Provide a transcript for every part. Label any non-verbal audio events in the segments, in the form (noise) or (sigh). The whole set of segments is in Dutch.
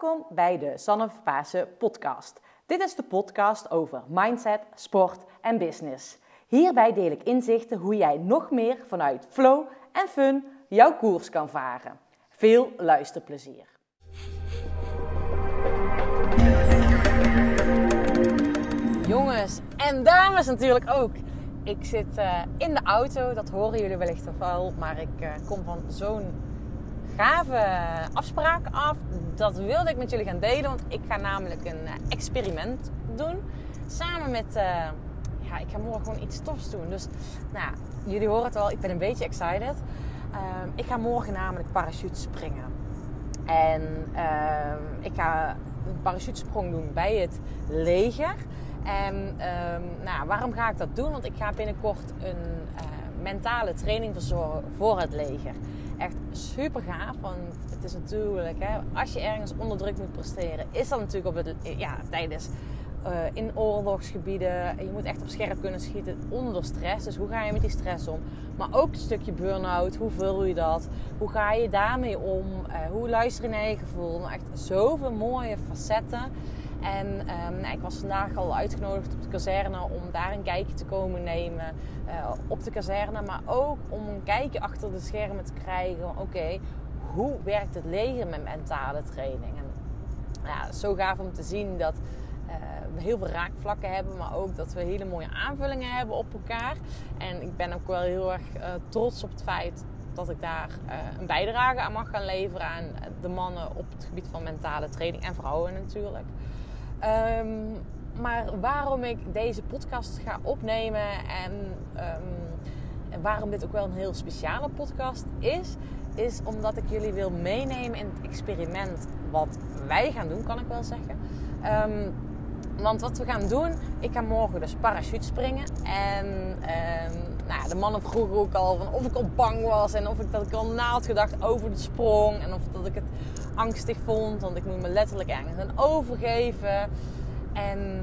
Welkom bij de Sanne Pasen podcast. Dit is de podcast over mindset, sport en business. Hierbij deel ik inzichten hoe jij nog meer vanuit flow en fun jouw koers kan varen. Veel luisterplezier. Jongens en dames natuurlijk ook. Ik zit uh, in de auto, dat horen jullie wellicht al maar ik uh, kom van zo'n gave afspraak af. Dat wilde ik met jullie gaan delen, want ik ga namelijk een uh, experiment doen. Samen met, ja, ik ga morgen gewoon iets tofs doen. Dus, nou, jullie horen het wel, ik ben een beetje excited. Ehm, ik ga morgen namelijk parachute springen. En ehm, ik ga een parachutesprong doen bij het leger. En um, nou, waarom ga ik dat doen? Want ik ga binnenkort een uh, mentale training verzorgen voor het leger. Echt super gaaf, want het is natuurlijk, hè, als je ergens onder druk moet presteren, is dat natuurlijk op het, ja, tijdens uh, in oorlogsgebieden. Je moet echt op scherp kunnen schieten onder stress. Dus hoe ga je met die stress om? Maar ook een stukje burn-out. Hoe vul je dat? Hoe ga je daarmee om? Uh, hoe luister je naar je gevoel? Nou, echt zoveel mooie facetten. En um, nou, ik was vandaag al uitgenodigd op de kazerne om daar een kijkje te komen nemen uh, op de kazerne. Maar ook om een kijkje achter de schermen te krijgen. Oké, hoe werkt het leger met mentale training? En ja, zo gaaf om te zien dat we heel veel raakvlakken hebben, maar ook dat we hele mooie aanvullingen hebben op elkaar. En ik ben ook wel heel erg uh, trots op het feit dat ik daar een bijdrage aan mag gaan leveren aan de mannen op het gebied van mentale training en vrouwen natuurlijk. Um, maar waarom ik deze podcast ga opnemen en, um, en waarom dit ook wel een heel speciale podcast is, is omdat ik jullie wil meenemen in het experiment wat wij gaan doen, kan ik wel zeggen. Um, want wat we gaan doen, ik ga morgen dus parachute springen. En nou, de mannen vroegen ook al van of ik al bang was en of ik dat ik al na had gedacht over de sprong. En of dat ik het angstig vond, want ik moet me letterlijk ergens aan overgeven. En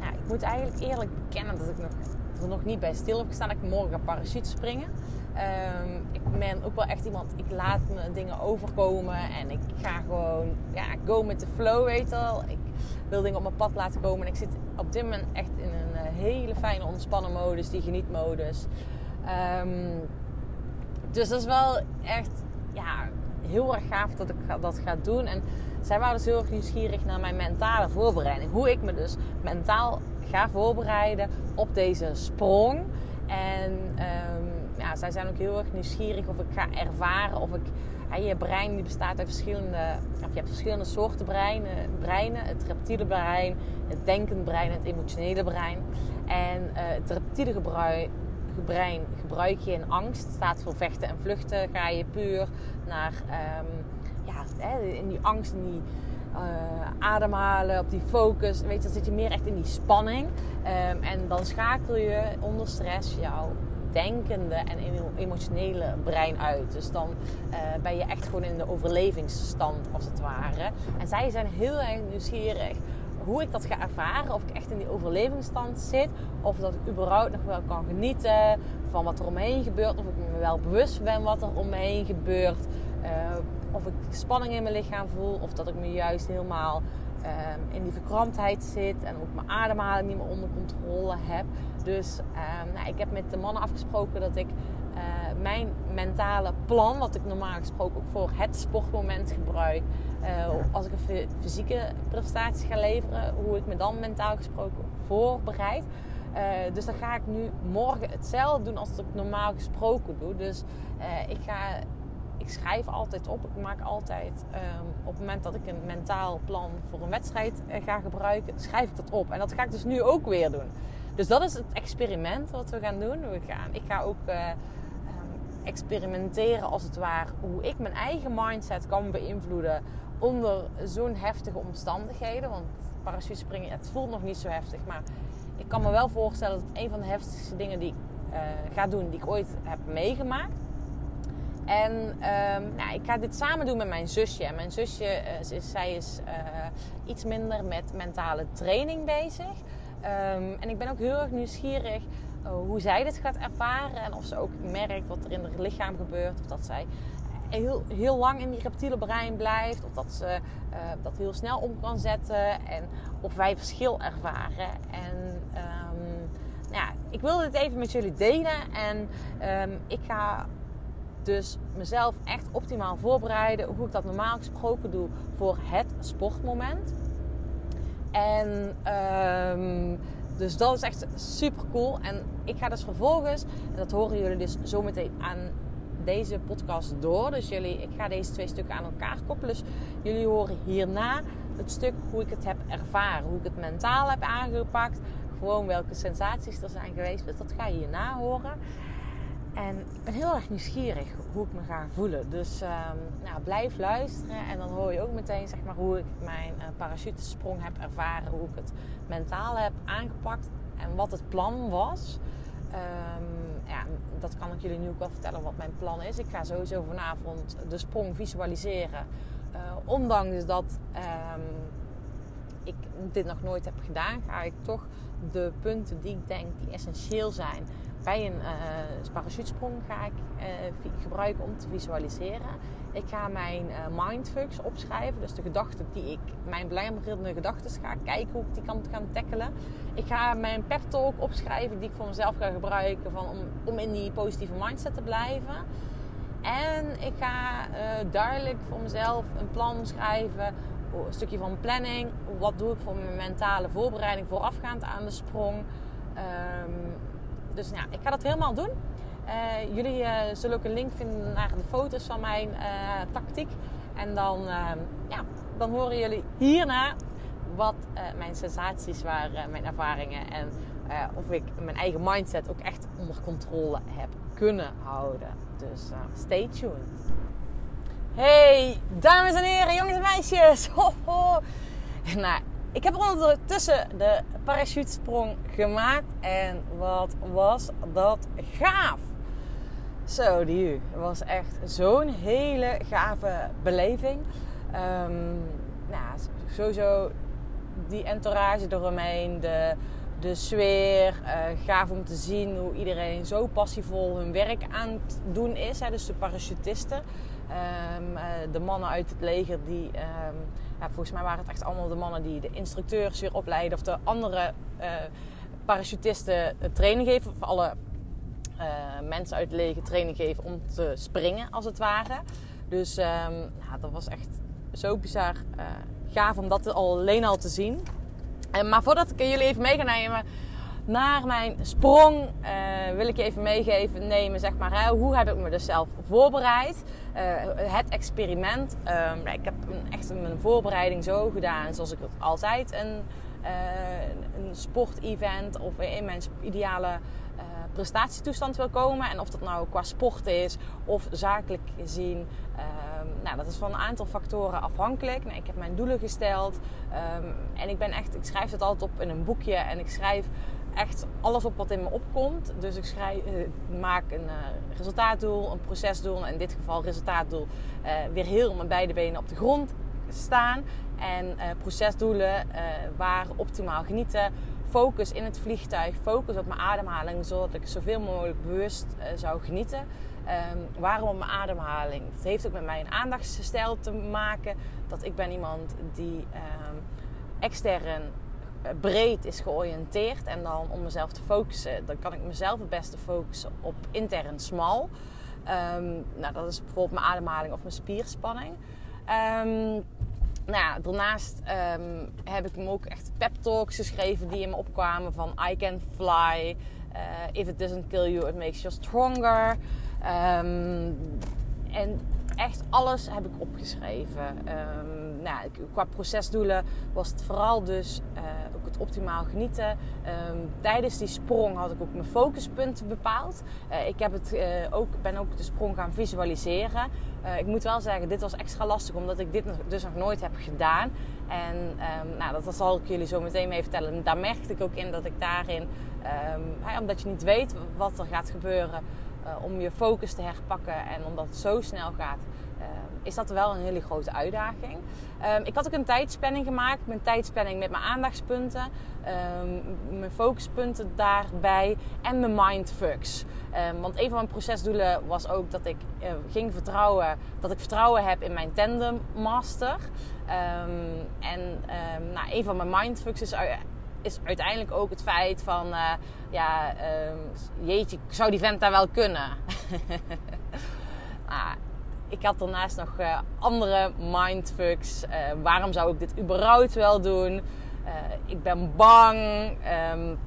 nou, ik moet eigenlijk eerlijk bekennen dat ik nog, er nog niet bij stil heb gestaan dat ik morgen ga parachute springen. Um, ik ben ook wel echt iemand, ik laat me dingen overkomen en ik ga gewoon, ja, go met de flow, weet wel. Ik wil dingen op mijn pad laten komen en ik zit op dit moment echt in een uh, hele fijne ontspannen modus, die genietmodus. Um, dus dat is wel echt, ja, heel erg gaaf dat ik dat ga doen. En zij waren dus heel erg nieuwsgierig naar mijn mentale voorbereiding. Hoe ik me dus mentaal ga voorbereiden op deze sprong. En um, ja, zij zijn ook heel erg nieuwsgierig of ik ga ervaren of ik. Je brein die bestaat uit verschillende. Of je hebt verschillende soorten breinen, breinen. Het reptiele brein, het denkende brein, het emotionele brein. En uh, het reptiele brein gebruik je in angst. Staat voor vechten en vluchten. Ga je puur naar um, ja, in die angst, in die uh, ademhalen, op die focus. Weet je, dan zit je meer echt in die spanning. Um, en dan schakel je onder stress jouw denkende en emotionele brein uit. Dus dan uh, ben je echt gewoon in de overlevingsstand als het ware. En zij zijn heel erg nieuwsgierig hoe ik dat ga ervaren. Of ik echt in die overlevingsstand zit. Of dat ik überhaupt nog wel kan genieten van wat er om me heen gebeurt. Of ik me wel bewust ben wat er om me heen gebeurt. Uh, of ik spanning in mijn lichaam voel. Of dat ik me juist helemaal um, in die verkramptheid zit. En ook mijn ademhaling niet meer onder controle heb. Dus um, nou, ik heb met de mannen afgesproken dat ik uh, mijn mentale plan, wat ik normaal gesproken ook voor het sportmoment gebruik, uh, als ik een fysieke prestatie ga leveren, hoe ik me dan mentaal gesproken voorbereid. Uh, dus dan ga ik nu morgen hetzelfde doen als ik normaal gesproken doe. Dus ik ga ik schrijf altijd op. Ik maak altijd um, op het moment dat ik een mentaal plan voor een wedstrijd ga gebruiken, schrijf ik dat op. En dat ga ik dus nu ook weer doen. Dus dat is het experiment wat we gaan doen. We gaan, ik ga ook uh, experimenteren als het ware hoe ik mijn eigen mindset kan beïnvloeden onder zo'n heftige omstandigheden. Want parachute springen, het voelt nog niet zo heftig, maar ik kan me wel voorstellen dat het een van de heftigste dingen die ik uh, ga doen, die ik ooit heb meegemaakt. En um, nou, ik ga dit samen doen met mijn zusje. En mijn zusje, is, zij is uh, iets minder met mentale training bezig. Um, en ik ben ook heel erg nieuwsgierig hoe zij dit gaat ervaren. En of ze ook merkt wat er in haar lichaam gebeurt. Of dat zij heel, heel lang in die reptiele brein blijft. Of dat ze dat heel snel om kan zetten. En of wij verschil ervaren. En um, ja, ik wilde dit even met jullie delen. En um, ik ga dus mezelf echt optimaal voorbereiden. Hoe ik dat normaal gesproken doe voor het sportmoment. En um, dus dat is echt super cool. En ik ga dus vervolgens, en dat horen jullie dus zometeen aan deze podcast door. Dus jullie, ik ga deze twee stukken aan elkaar koppelen. Dus jullie horen hierna het stuk hoe ik het heb ervaren. Hoe ik het mentaal heb aangepakt. Gewoon welke sensaties er zijn geweest. Dus dat ga je hierna horen. En ik ben heel erg nieuwsgierig hoe ik me ga voelen. Dus um, nou, blijf luisteren. En dan hoor je ook meteen zeg maar, hoe ik mijn uh, parachutesprong heb ervaren. Hoe ik het mentaal heb aangepakt. En wat het plan was. Um, ja, dat kan ik jullie nu ook wel vertellen wat mijn plan is. Ik ga sowieso vanavond de sprong visualiseren. Uh, ondanks dat um, ik dit nog nooit heb gedaan, ga ik toch de punten die ik denk die essentieel zijn bij een uh, parachutesprong ga ik uh, gebruiken om te visualiseren. Ik ga mijn uh, mindfucks opschrijven, dus de gedachten die ik, mijn belemmerende gedachten ga kijken hoe ik die kan gaan tackelen. Ik ga mijn pep talk opschrijven die ik voor mezelf ga gebruiken van, om, om in die positieve mindset te blijven. En ik ga duidelijk voor mezelf een plan schrijven, een stukje van planning. Wat doe ik voor mijn mentale voorbereiding voorafgaand aan de sprong? Um, dus nou, ik ga dat helemaal doen. Uh, jullie uh, zullen ook een link vinden naar de foto's van mijn uh, tactiek. En dan, ja, dan horen jullie hierna wat mijn sensaties waren, mijn ervaringen. En of ik mijn eigen mindset ook echt onder controle heb kunnen houden. Dus stay tuned. Hey, dames en heren, jongens en meisjes. (laughs) Ho, ho. Nou, ik heb ondertussen de parachutesprong gemaakt. En wat was dat gaaf! Zo, die was echt zo'n hele gave beleving. Um, nou, sowieso die entourage eromheen, de, de sfeer. Uh, gaaf om te zien hoe iedereen zo passievol hun werk aan het doen is. Hè, dus de parachutisten. Um, uh, de mannen uit het leger die... Um, ja, volgens mij waren het echt allemaal de mannen die de instructeurs weer opleiden. Of de andere uh, parachutisten training geven. Of alle mensen uit het leger training geven om te springen, als het ware. Dus ja, dat was echt zo bizar gaaf om dat alleen al te zien. En, maar voordat ik jullie even mee ga nemen naar mijn sprong uh, wil ik je even meegeven, nemen, zeg maar, hoe heb ik me dus zelf voorbereid. Uh, het experiment. Uh, ik heb een, echt mijn voorbereiding zo gedaan zoals ik het altijd een, uh, een sportevent of in mijn ideale prestatietoestand wil komen. En of dat nou qua sport is of zakelijk gezien. Um, nou, dat is van een aantal factoren afhankelijk. Nou, ik heb mijn doelen gesteld. Um, en ik ben echt, ik schrijf het altijd op in een boekje. En ik schrijf echt alles op wat in me opkomt. Dus ik schrijf, uh, maak een uh, resultaatdoel, een procesdoel, in dit geval resultaatdoel, uh, weer heel met beide benen op de grond staan. En procesdoelen waar optimaal genieten. Focus in het vliegtuig, focus op mijn ademhaling, zodat ik zoveel mogelijk bewust zou genieten. Um, waarom mijn ademhaling? Het heeft ook met mijn aandachtsstijl te maken. Dat ik ben iemand die um, extern eh, breed is georiënteerd. En dan om mezelf te focussen, dan kan ik mezelf het beste focussen op intern smal. Um, nou, dat is bijvoorbeeld mijn ademhaling of mijn spierspanning. Um, nou ja, daarnaast um, heb ik hem ook echt pep talks geschreven die in me opkwamen van I can fly. Uh, if it doesn't kill you, it makes you stronger. en echt alles heb ik opgeschreven. Nou, qua procesdoelen was het vooral dus uh, ook het optimaal genieten. Um, tijdens die sprong had ik ook mijn focuspunten bepaald. Uh, ik heb het, uh, ook, ben ook de sprong gaan visualiseren. ik moet wel zeggen, dit was extra lastig omdat ik dit dus nog nooit heb gedaan. En um, nou, dat, zal ik jullie zo meteen mee vertellen. daar merkte ik ook in dat ik daarin, omdat je niet weet wat er gaat gebeuren om je focus te herpakken. En omdat het zo snel gaat, is dat wel een hele grote uitdaging. Ehm, ik had ook een tijdsplanning gemaakt. Mijn tijdsplanning met mijn aandachtspunten. Um, mijn focuspunten daarbij. En mijn mindfucks. Um, want een van mijn procesdoelen was ook dat ik uh, ging vertrouwen. Dat ik vertrouwen heb in mijn tandem master. en nou, een van mijn mindfucks is is uiteindelijk ook het feit van, uh, ja, jeetje, zou die vent daar wel kunnen? (laughs) ah, ik had daarnaast nog uh, andere mindfucks. Uh, waarom zou ik dit überhaupt wel doen? Uh, ik ben bang. Um,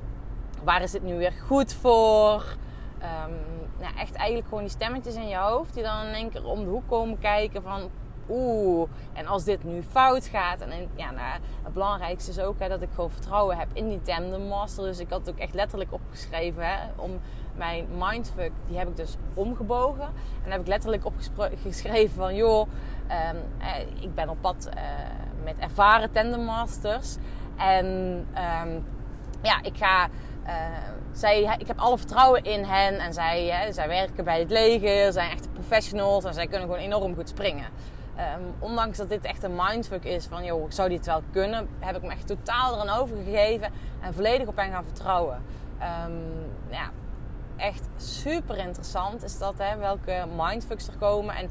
waar is dit nu weer goed voor? Um, nou, echt eigenlijk gewoon die stemmetjes in je hoofd die dan in één keer om de hoek komen kijken van oeh, en als dit nu fout gaat. En, ja, nou, het belangrijkste is ook hè, dat ik gewoon vertrouwen heb in die tandem master. Dus ik had het ook echt letterlijk opgeschreven hè, om mijn mindfuck, die heb ik dus omgebogen. En heb ik letterlijk opgeschreven van, joh, um, ik ben op pad uh, met ervaren tandemmasters. En um, ja, ik ga... Uh, zij, ik heb alle vertrouwen in hen en zij, hè, zij werken bij het leger, zijn echt professionals en zij kunnen gewoon enorm goed springen. Um, ondanks dat dit echt een mindfuck is van, joh, ik zou dit wel kunnen, heb ik me echt totaal eraan overgegeven en volledig op hen gaan vertrouwen. Um, ja, echt super interessant is dat, hè, welke mindfucks er komen. En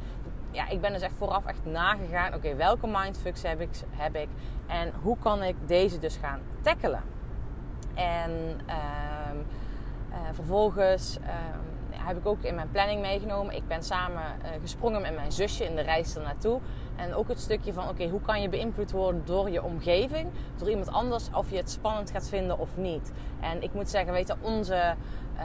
ja, ik ben dus echt vooraf echt nagegaan, oké, welke mindfucks heb ik, heb ik en hoe kan ik deze dus gaan tackelen. En um, uh, vervolgens heb ik ook in mijn planning meegenomen. Ik ben samen uh, gesprongen met mijn zusje in de reis ernaartoe. En ook het stukje van, oké, hoe kan je beïnvloed worden door je omgeving? Door iemand anders, of je het spannend gaat vinden of niet. En ik moet zeggen, weet je, onze uh,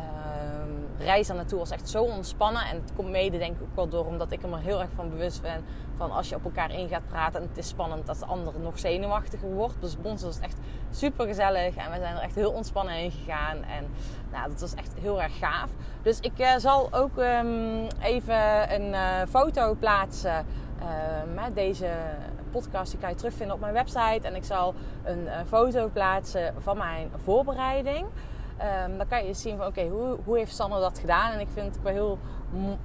reis daar naartoe was echt zo ontspannen. En het komt mede denk ik ook wel door omdat ik er maar heel erg van bewust ben. Van als je op elkaar in gaat praten en het is spannend dat de ander nog zenuwachtiger wordt. Dus bij ons was echt super gezellig. En we zijn er echt heel ontspannen in gegaan. En nou, dat was echt heel erg gaaf. Dus ik uh, zal ook um, even een uh, foto plaatsen met deze podcast. Die kan je terugvinden op mijn website. En ik zal een foto plaatsen van mijn voorbereiding. Um, dan kan je zien van oké, hoe, hoe heeft Sanne dat gedaan? En ik vind het wel heel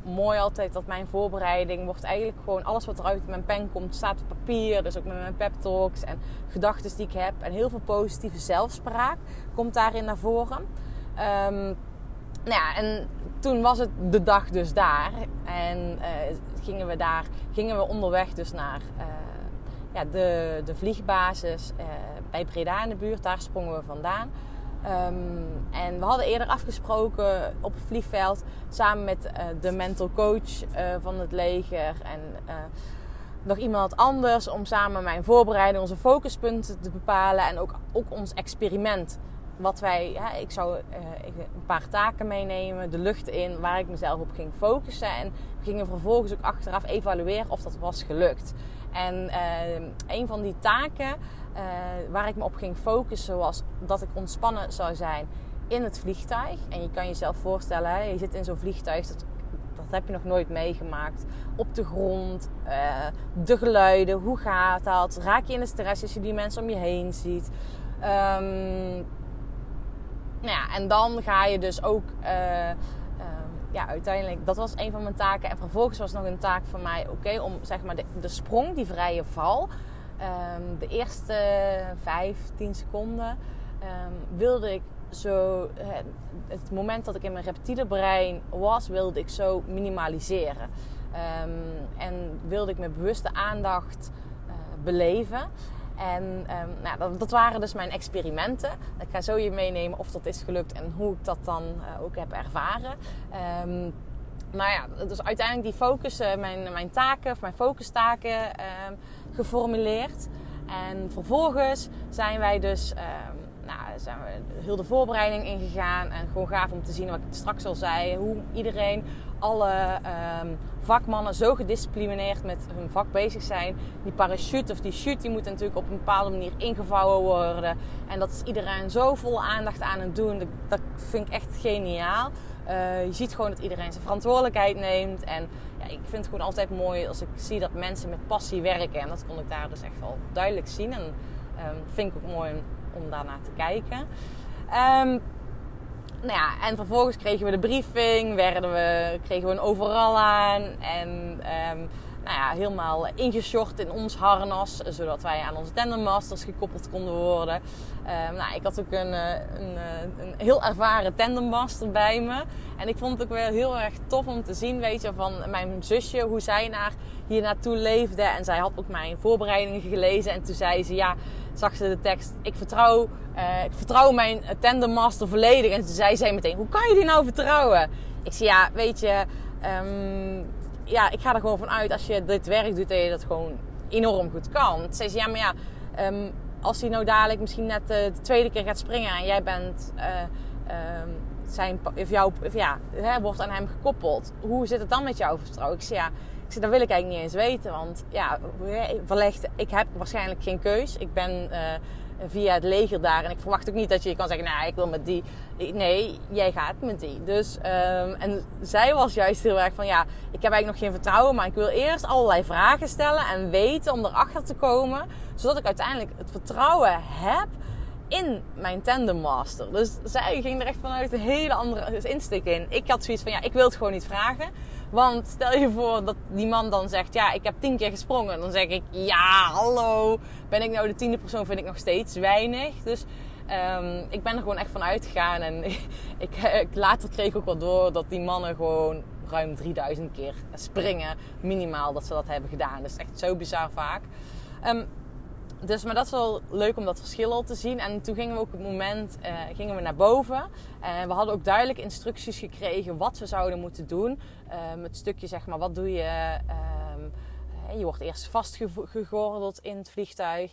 mooi altijd dat mijn voorbereiding wordt eigenlijk gewoon alles wat er uit mijn pen komt, staat op papier. Dus ook met mijn pep talks en gedachten die ik heb. En heel veel positieve zelfspraak komt daarin naar voren. Um, nou ja, en toen was het de dag dus daar. En uh, gingen we daar, gingen we onderweg dus naar uh, ja, de, de vliegbasis uh, bij Breda in de buurt. Daar sprongen we vandaan. Um, en we hadden eerder afgesproken op het vliegveld samen met uh, de mental coach uh, van het leger en uh, nog iemand anders om samen mijn voorbereiding, onze focuspunten te bepalen en ook, ook ons experiment. Wat wij, ja, ik zou een paar taken meenemen, de lucht in, waar ik mezelf op ging focussen. En we gingen vervolgens ook achteraf evalueren of dat was gelukt. En een van die taken uh, waar ik me op ging focussen was dat ik ontspannen zou zijn in het vliegtuig. En je kan jezelf voorstellen, hè, je zit in zo'n vliegtuig, dat, dat heb je nog nooit meegemaakt. Op de grond, uh, de geluiden, hoe gaat dat? Raak je in de stress als je die mensen om je heen ziet? Um, nou ja, en dan ga je dus ook... Uh, ja, uiteindelijk, dat was een van mijn taken. En vervolgens was nog een taak van mij, oké, om zeg maar de sprong, die vrije val, um, de eerste vijf, tien seconden um, wilde ik zo, het, het moment dat ik in mijn reptiele brein was, wilde ik zo minimaliseren. Um, en wilde ik met bewuste aandacht uh, beleven. En nou, dat, dat, waren dus mijn experimenten. Ik ga zo je meenemen of dat is gelukt en hoe ik dat dan uh, ook heb ervaren. Maar ja, dus uiteindelijk die focus, uh, mijn, mijn taken, of mijn focustaken um, geformuleerd. En vervolgens zijn wij dus, um, nou, zijn we heel de voorbereiding ingegaan. En gewoon gaaf om te zien wat ik straks al zei. Hoe iedereen, alle um, vakmannen zo gedisciplineerd met hun vak bezig zijn. Die parachute of die chute, die moet natuurlijk op een bepaalde manier ingevouwen worden. En dat is iedereen zo vol aandacht aan het doen. Dat vind ik echt geniaal. Uh, je ziet gewoon dat iedereen zijn verantwoordelijkheid neemt. En ja, ik vind het gewoon altijd mooi als ik zie dat mensen met passie werken. En dat kon ik daar dus echt wel duidelijk zien. En um, vind ik ook mooi om, daarnaar te kijken. Um, nou ja, en vervolgens kregen we de briefing, werden we, kregen we een overal aan. En um, nou ja, helemaal ingeshort in ons harnas. Zodat wij aan onze tandemmasters gekoppeld konden worden. Ehm, nou, ik had ook een, eh, een, eh, een, heel ervaren tandemmaster bij me. En ik vond het ook wel heel erg tof om te zien, weet je, van mijn zusje, hoe zij naar, hier naartoe leefde. En zij had ook mijn voorbereidingen gelezen. En toen zei ze, ja, zag ze de tekst, ik vertrouw, uh, ik vertrouw mijn tandemmaster volledig. En toen zei zij meteen, hoe kan je die nou vertrouwen? Ik zei, ja, weet je... Um, ja, ik ga er gewoon van uit als je dit werk doet, dat je dat gewoon enorm goed kan. Toen zei ze, ja, maar ja, um, als hij nou dadelijk misschien net de tweede keer gaat springen en jij bent uh, um, zijn, of jou, of ja, hè, wordt aan hem gekoppeld. Hoe zit het dan met jouw vertrouwen? Ik zei, ja, ik zei, dat wil ik eigenlijk niet eens weten. Want ja, verlegd, ik heb waarschijnlijk geen keus. Ik ben uh, via het leger daar. En ik verwacht ook niet dat je kan zeggen, nou, ik wil met die. Nee, jij gaat met die. Dus, um, en zij was juist heel erg van, ja, ik heb eigenlijk nog geen vertrouwen, maar ik wil eerst allerlei vragen stellen en weten om erachter te komen, zodat ik uiteindelijk het vertrouwen heb in mijn tandemmaster. Dus zij ging er echt vanuit een hele andere insteek in. Ik had zoiets van, ja, ik wil het gewoon niet vragen. Want stel je voor dat die man dan zegt: Ja, ik heb tien keer gesprongen. Dan zeg ik: Ja, hallo. Ben ik nou de tiende persoon? Vind ik nog steeds weinig. Dus um, ik ben er gewoon echt van uitgegaan. En (laughs) ik, ik, later kreeg ik ook wel door dat die mannen gewoon ruim 3000 keer springen. Minimaal dat ze dat hebben gedaan. Is echt zo bizar vaak. Um, dus, maar dat is wel leuk om dat verschil al te zien. En toen gingen we ook op het moment uh, gingen we naar boven. En we hadden ook duidelijk instructies gekregen wat we zouden moeten doen. Um, het stukje zeg maar, wat doe je... Um, je wordt eerst vastgegordeld in het vliegtuig.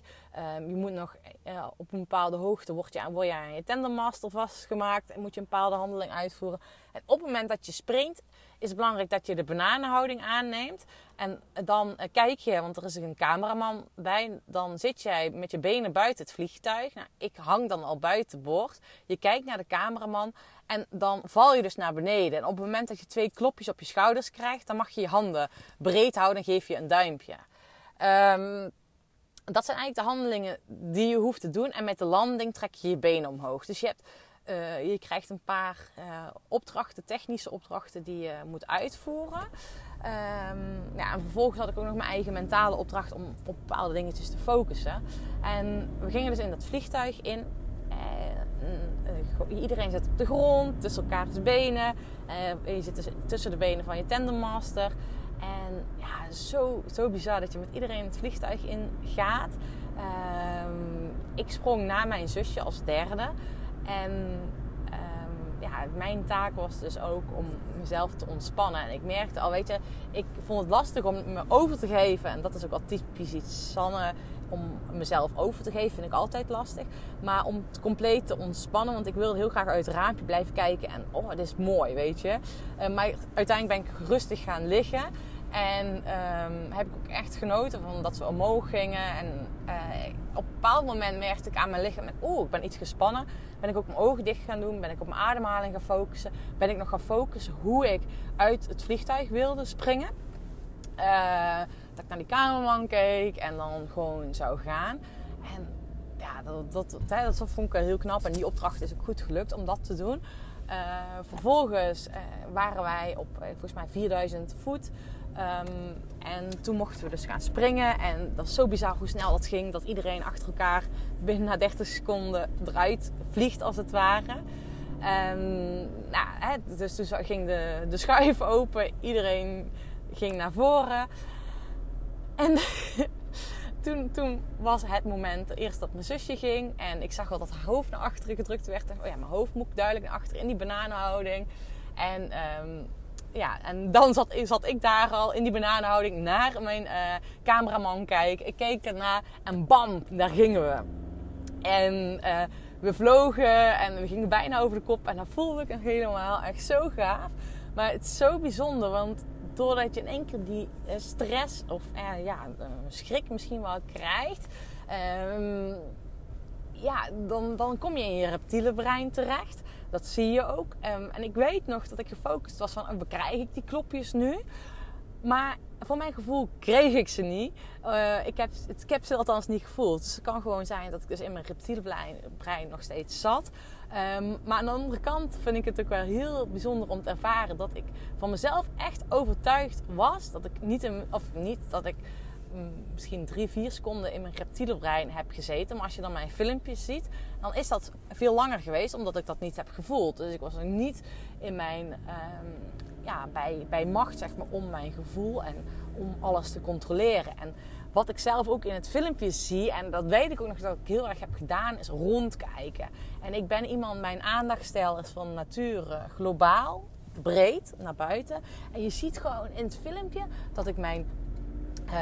Um, je moet nog uh, op een bepaalde hoogte word je, word je aan je tendermaster vastgemaakt en moet je een bepaalde handeling uitvoeren. En op het moment dat je springt, is het belangrijk dat je de bananenhouding aanneemt. En dan uh, kijk je, want er is een cameraman bij, dan zit jij met je benen buiten het vliegtuig. Nou, ik hang dan al buiten boord. Je kijkt naar de cameraman en dan val je dus naar beneden. En op het moment dat je twee klopjes op je schouders krijgt, dan mag je je handen breed houden en geef je een duimpje. Um, dat zijn eigenlijk de handelingen die je hoeft te doen. En met de landing trek je je benen omhoog. Dus je, hebt, uh, je krijgt een paar uh, opdrachten, technische opdrachten die je moet uitvoeren. Um, ja, en vervolgens had ik ook nog mijn eigen mentale opdracht om op bepaalde dingetjes te focussen. En we gingen dus in dat vliegtuig in. Uh, iedereen zit op de grond, tussen elkaars benen. je zit tussen de benen van je tandemmaster. En ja, zo, zo bizar dat je met iedereen het vliegtuig in gaat. Um, ik sprong na mijn zusje als derde. En um, ja, mijn taak was dus ook om mezelf te ontspannen. En ik merkte al, weet je, ik vond het lastig om me over te geven. En dat is ook al typisch iets Sanne. Om mezelf over te geven vind ik altijd lastig. Maar om het compleet te ontspannen. Want ik wilde heel graag uit het raampje blijven kijken. En oh, dit is mooi, weet je. Uh, maar uiteindelijk ben ik rustig gaan liggen. En um, heb ik ook echt genoten van dat we omhoog gingen. En uh, op een bepaald moment merkte ik aan mijn lichaam... Oeh, ik ben iets gespannen. Ben ik ook mijn ogen dicht gaan doen. Ben ik op mijn ademhaling gaan focussen. Ben ik nog gaan focussen hoe ik uit het vliegtuig wilde springen. Uh, dat ik naar die cameraman keek en dan gewoon zou gaan. En ja, dat, dat, dat, dat vond ik heel knap. En die opdracht is ook goed gelukt om dat te doen. Uh, vervolgens uh, waren wij op volgens mij 4000 voet. Um, en toen mochten we dus gaan springen. En dat is zo bizar hoe snel dat ging. Dat iedereen achter elkaar binnen na 30 seconden eruit vliegt als het ware. Um, nou, hè, dus toen ging de, de schuif open. Iedereen ging naar voren. En (laughs) toen, toen was het moment eerst dat mijn zusje ging. En ik zag wel dat haar hoofd naar achteren gedrukt werd. oh ja, mijn hoofd moet duidelijk naar achteren in die bananenhouding. En um, ja, en dan zat, zat ik daar al in die bananenhouding naar mijn uh, cameraman kijken. Ik keek ernaar en bam, daar gingen we. En uh, we vlogen en we gingen bijna over de kop. En dan voelde ik helemaal echt zo gaaf. Maar het is zo bijzonder, want doordat je in één keer die uh, stress of ja, schrik misschien wel krijgt... Ehm, ja, dan, dan kom je in je reptiele brein terecht. Dat zie je ook. Um, en ik weet nog dat ik gefocust was van, oh, bekrijg ik die klopjes nu? Maar voor mijn gevoel kreeg ik ze niet. Uh, ik, heb, ik heb ze althans niet gevoeld. Dus het kan gewoon zijn dat ik dus in mijn reptiele brein nog steeds zat. Um, maar aan de andere kant vind ik het ook wel heel bijzonder om te ervaren dat ik van mezelf echt overtuigd was. Dat ik niet, in, of niet, dat ik mm, misschien drie, vier seconden in mijn reptiele brein heb gezeten. Maar als je dan mijn filmpjes ziet, dan is dat veel langer geweest omdat ik dat niet heb gevoeld. Dus ik was nog niet in mijn, um, ja, bij, bij macht zeg maar, om mijn gevoel en om alles te controleren. En wat ik zelf ook in het filmpje zie, en dat weet ik ook nog dat ik heel erg heb gedaan, is rondkijken. En ik ben iemand, mijn aandachtstijl is van nature globaal, breed naar buiten. En je ziet gewoon in het filmpje dat ik mijn. Uh,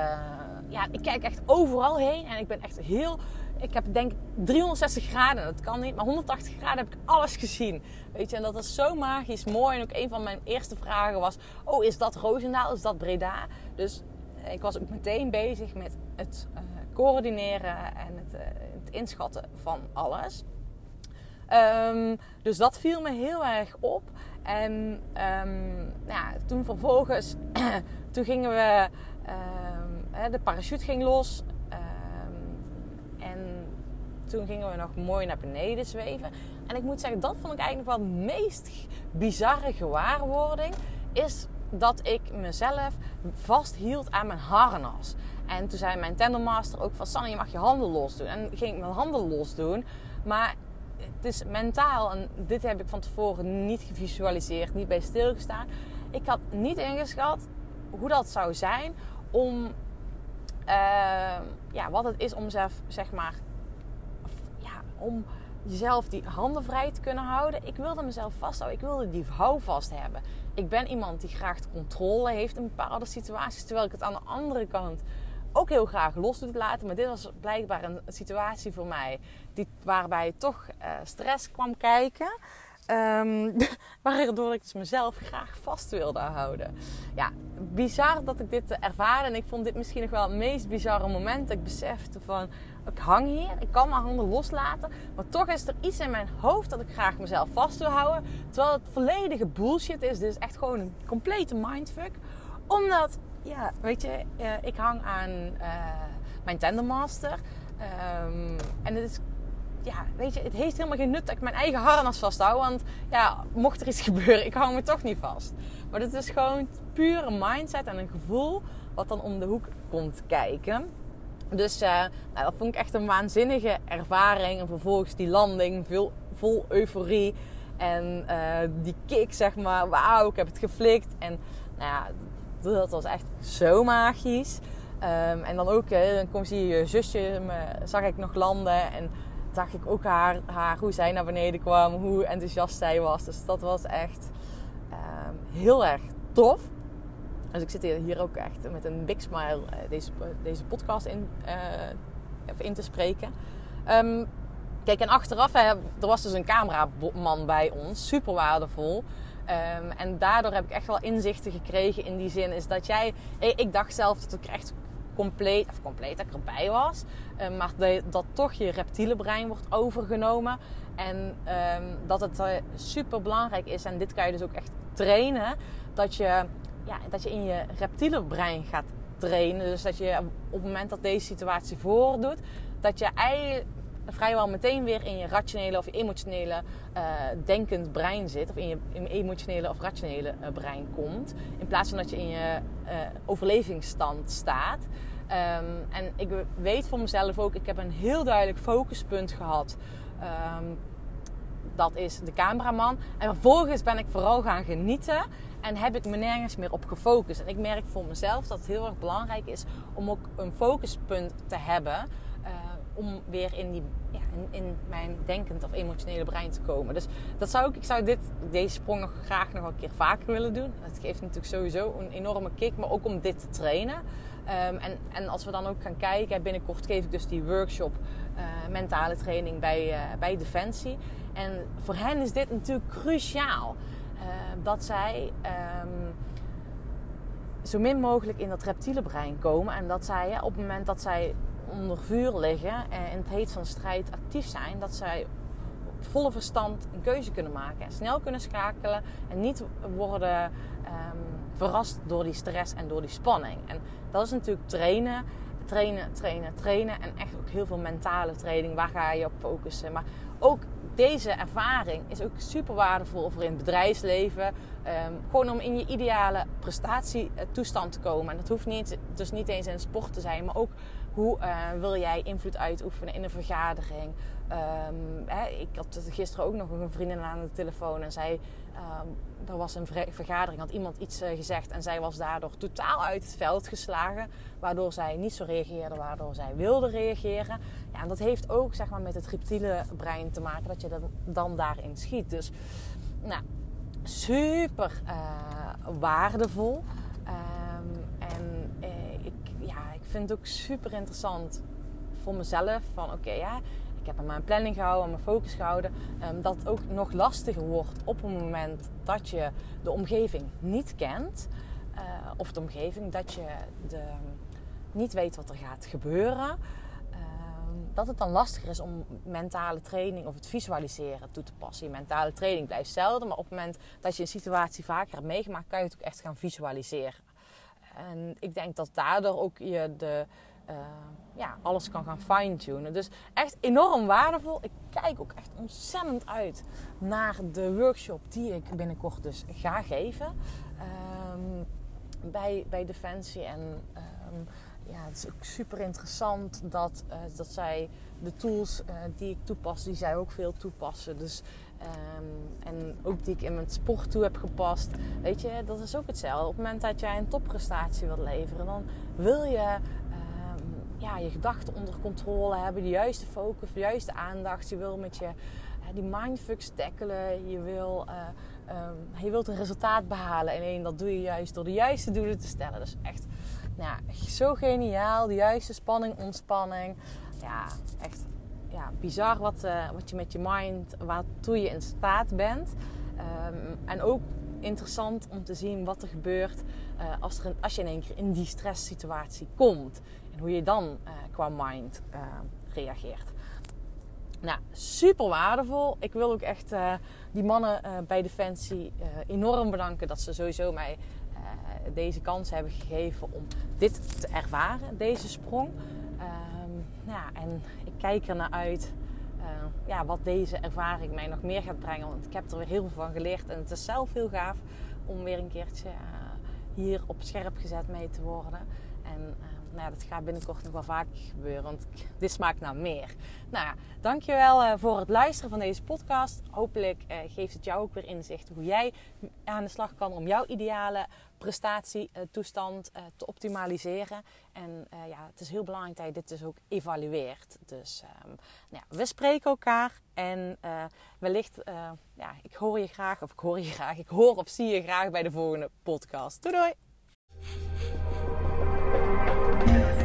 ja, ik kijk echt overal heen en ik ben echt heel. Ik heb denk 360 graden, dat kan niet, maar 180 graden heb ik alles gezien. Weet je, en dat is zo magisch mooi. En ook een van mijn eerste vragen was: Oh, is dat Roosendaal? Is dat Breda? Dus ik was ook meteen bezig met het uh, coördineren en het, uh, het, inschatten van alles. Um, dus dat viel me heel erg op. En um, ja, toen vervolgens, (clears throat) toen gingen we, um, de parachute ging los. En toen gingen we nog mooi naar beneden zweven. En ik moet zeggen, dat vond ik eigenlijk wel de meest bizarre gewaarwording. Is dat ik mezelf vasthield aan mijn harnas. En toen zei mijn tendermaster ook van... Sanne, je mag je handen los doen. En ging ik mijn handen los doen. Maar het is mentaal, en dit heb ik van tevoren niet gevisualiseerd, niet bij stilgestaan. Ik had niet ingeschat hoe dat zou zijn om... Uh, ja, wat het is om zelf, zeg maar... Ja, om jezelf die handen vrij te kunnen houden. Ik wilde mezelf vasthouden. Ik wilde die houvast hebben. Ik ben iemand die graag controle heeft in bepaalde situaties. Terwijl ik het aan de andere kant ook heel graag los doet laten. Maar dit was blijkbaar een situatie voor mij die, waarbij toch uh, stress kwam kijken. Um, (laughs) waardoor ik dus mezelf graag vast wilde houden. Ja, bizar dat ik dit ervaarde. En ik vond dit misschien nog wel het meest bizarre moment. Ik besefte van, ik hang hier, ik kan mijn handen loslaten. Maar toch is er iets in mijn hoofd dat ik graag mezelf vast wil houden. Terwijl het volledige bullshit is. Dit is echt gewoon een complete mindfuck. Omdat, ja, weet je, uh, ik hang aan uh, mijn Tendermaster. Um, en het is ja, weet je, het heeft helemaal geen nut dat ik mijn eigen harnas vasthoud. Want ja, mocht er iets (laughs) gebeuren, ik hou me toch niet vast. Maar dit is gewoon pure mindset en een gevoel wat dan om de hoek komt kijken. Dus uh, nou, dat vond ik echt een waanzinnige ervaring. En vervolgens die landing, vol euforie. En uh, die kick, zeg maar, wauw, ik heb het geflikt. En nou ja, dat was echt zo magisch. Um, en dan ook, dan komt je zusje, me, zag ik nog landen. En zag ik ook haar, haar, hoe zij naar beneden kwam, hoe enthousiast zij was. Dus dat was echt um, heel erg tof. Dus ik zit hier ook echt met een big smile uh, deze, deze podcast in, uh, in te spreken. Um, kijk, en achteraf, hè, er was dus een cameraman bij ons, super waardevol. Um, en daardoor heb ik echt wel inzichten gekregen in die zin. Is dat jij, ik dacht zelf dat ik echt compleet, of compleet dat erbij was. Uh, maar dat, toch je reptiele brein wordt overgenomen. En um, dat het uh, super belangrijk is, en dit kan je dus ook echt trainen, dat je, ja, dat je in je reptiele brein gaat trainen. Dus dat je op het moment dat deze situatie voordoet, dat je eigenlijk vrijwel meteen weer in je rationele of emotionele uh, denkend brein zit. Of in je, emotionele of rationele uh, brein komt. In plaats van dat je in je uh, overlevingsstand staat. Um, en ik weet voor mezelf ook, ik heb een heel duidelijk focuspunt gehad. Um, dat is de cameraman. En vervolgens ben ik vooral gaan genieten. En heb ik me nergens meer op gefocust. En ik merk voor mezelf dat het heel erg belangrijk is om ook een focuspunt te hebben om weer in, die, ja, in, in, mijn denkend of emotionele brein te komen. Dus dat zou ik, ik zou dit, deze sprong nog graag nog een keer vaker willen doen. Het geeft natuurlijk sowieso een enorme kick, maar ook om dit te trainen. Um, en, en als we dan ook gaan kijken, binnenkort geef ik dus die workshop uh, mentale training bij, uh, bij Defensie. En voor hen is dit natuurlijk cruciaal. Uh, dat zij um, zo min mogelijk in dat reptiele brein komen. En dat zij op het moment dat zij onder vuur liggen en in het heet van strijd actief zijn, dat zij volle verstand een keuze kunnen maken. En snel kunnen schakelen. En niet worden ehm, verrast door die stress en door die spanning. En dat is natuurlijk trainen. Trainen, trainen, trainen. En echt ook heel veel mentale training. Waar ga je op focussen? Maar ook deze ervaring is ook super waardevol voor in het bedrijfsleven. Ehm, gewoon om in je ideale prestatietoestand te komen. En dat hoeft niet, dus niet eens in sport te zijn, maar ook hoe uh, wil jij invloed uitoefenen in een vergadering? Um, hè, ik had gisteren ook nog een vriendin aan de telefoon en zij, um, er was een vergadering, had iemand iets uh, gezegd en zij was daardoor totaal uit het veld geslagen, waardoor zij niet zo reageerde, waardoor zij wilde reageren. Ja, en dat heeft ook zeg maar, met het reptiele brein te maken, dat je dan, dan daarin schiet. Dus, nou, super uh, waardevol. Um, en ik, ja, ik vind het ook super interessant voor mezelf. Van oké, ja, ik heb aan mijn planning gehouden, aan mijn focus gehouden. Um, dat het ook nog lastiger wordt op het moment dat je de omgeving niet kent. Uh, of de omgeving dat je de, niet weet wat er gaat gebeuren. dat het dan lastiger is om mentale training of het visualiseren toe te passen. Je mentale training blijft hetzelfde, maar op het moment dat je een situatie vaker hebt meegemaakt, kan je het ook echt gaan visualiseren. En ik denk dat daardoor ook je de, uh, ja, alles kan gaan fine-tunen. Dus echt enorm waardevol. Ik kijk ook echt ontzettend uit naar de workshop die ik binnenkort dus ga geven. Um, bij, bij Defensie. En um, ja, het is ook super interessant dat, uh, dat zij de tools uh, die ik toepas, die zij ook veel toepassen. Dus Um, en ook die ik in mijn sport toe heb gepast. Weet je, dat is ook hetzelfde. Op het moment dat jij een topprestatie wilt leveren, dan wil je um, ja, je gedachten onder controle hebben, de juiste focus, de juiste aandacht. Je wil met je uh, die mindfucks tackelen. Je wil, um, je wilt een resultaat behalen. En dat doe je juist door de juiste doelen te stellen. Dus echt ja, zo geniaal. De juiste spanning, ontspanning. Ja, echt ja, bizar wat, uh, wat je met je mind, waartoe je in staat bent. Um, en ook interessant om te zien wat er gebeurt uh, als, er een, als je in één keer in die stresssituatie komt. En hoe je dan uh, qua mind reageert. Nou, super waardevol. Ik wil ook echt die mannen bij Defensie enorm bedanken dat ze sowieso mij deze kans hebben gegeven om dit te ervaren, deze sprong. Um, ja, en ik kijk er naar uit uh, ja, wat deze ervaring mij nog meer gaat brengen. Want ik heb er weer heel veel van geleerd. En het is zelf heel gaaf om weer een keertje uh, hier op scherp gezet mee te worden. En nou dat gaat binnenkort nog wel vaker gebeuren, want dit smaakt naar meer. Nou ja, dankjewel uh, voor het luisteren van deze podcast. Hopelijk uh, geeft het jou ook weer inzicht hoe jij aan de slag kan om jouw ideale prestatietoestand uh, te optimaliseren. En ja, het is heel belangrijk dat je dit dus ook evalueert. Dus um, nou ja, we spreken elkaar en wellicht, ja, ik hoor je graag, of ik hoor je graag, ik hoor of zie je graag bij de volgende podcast. Doei! Yeah.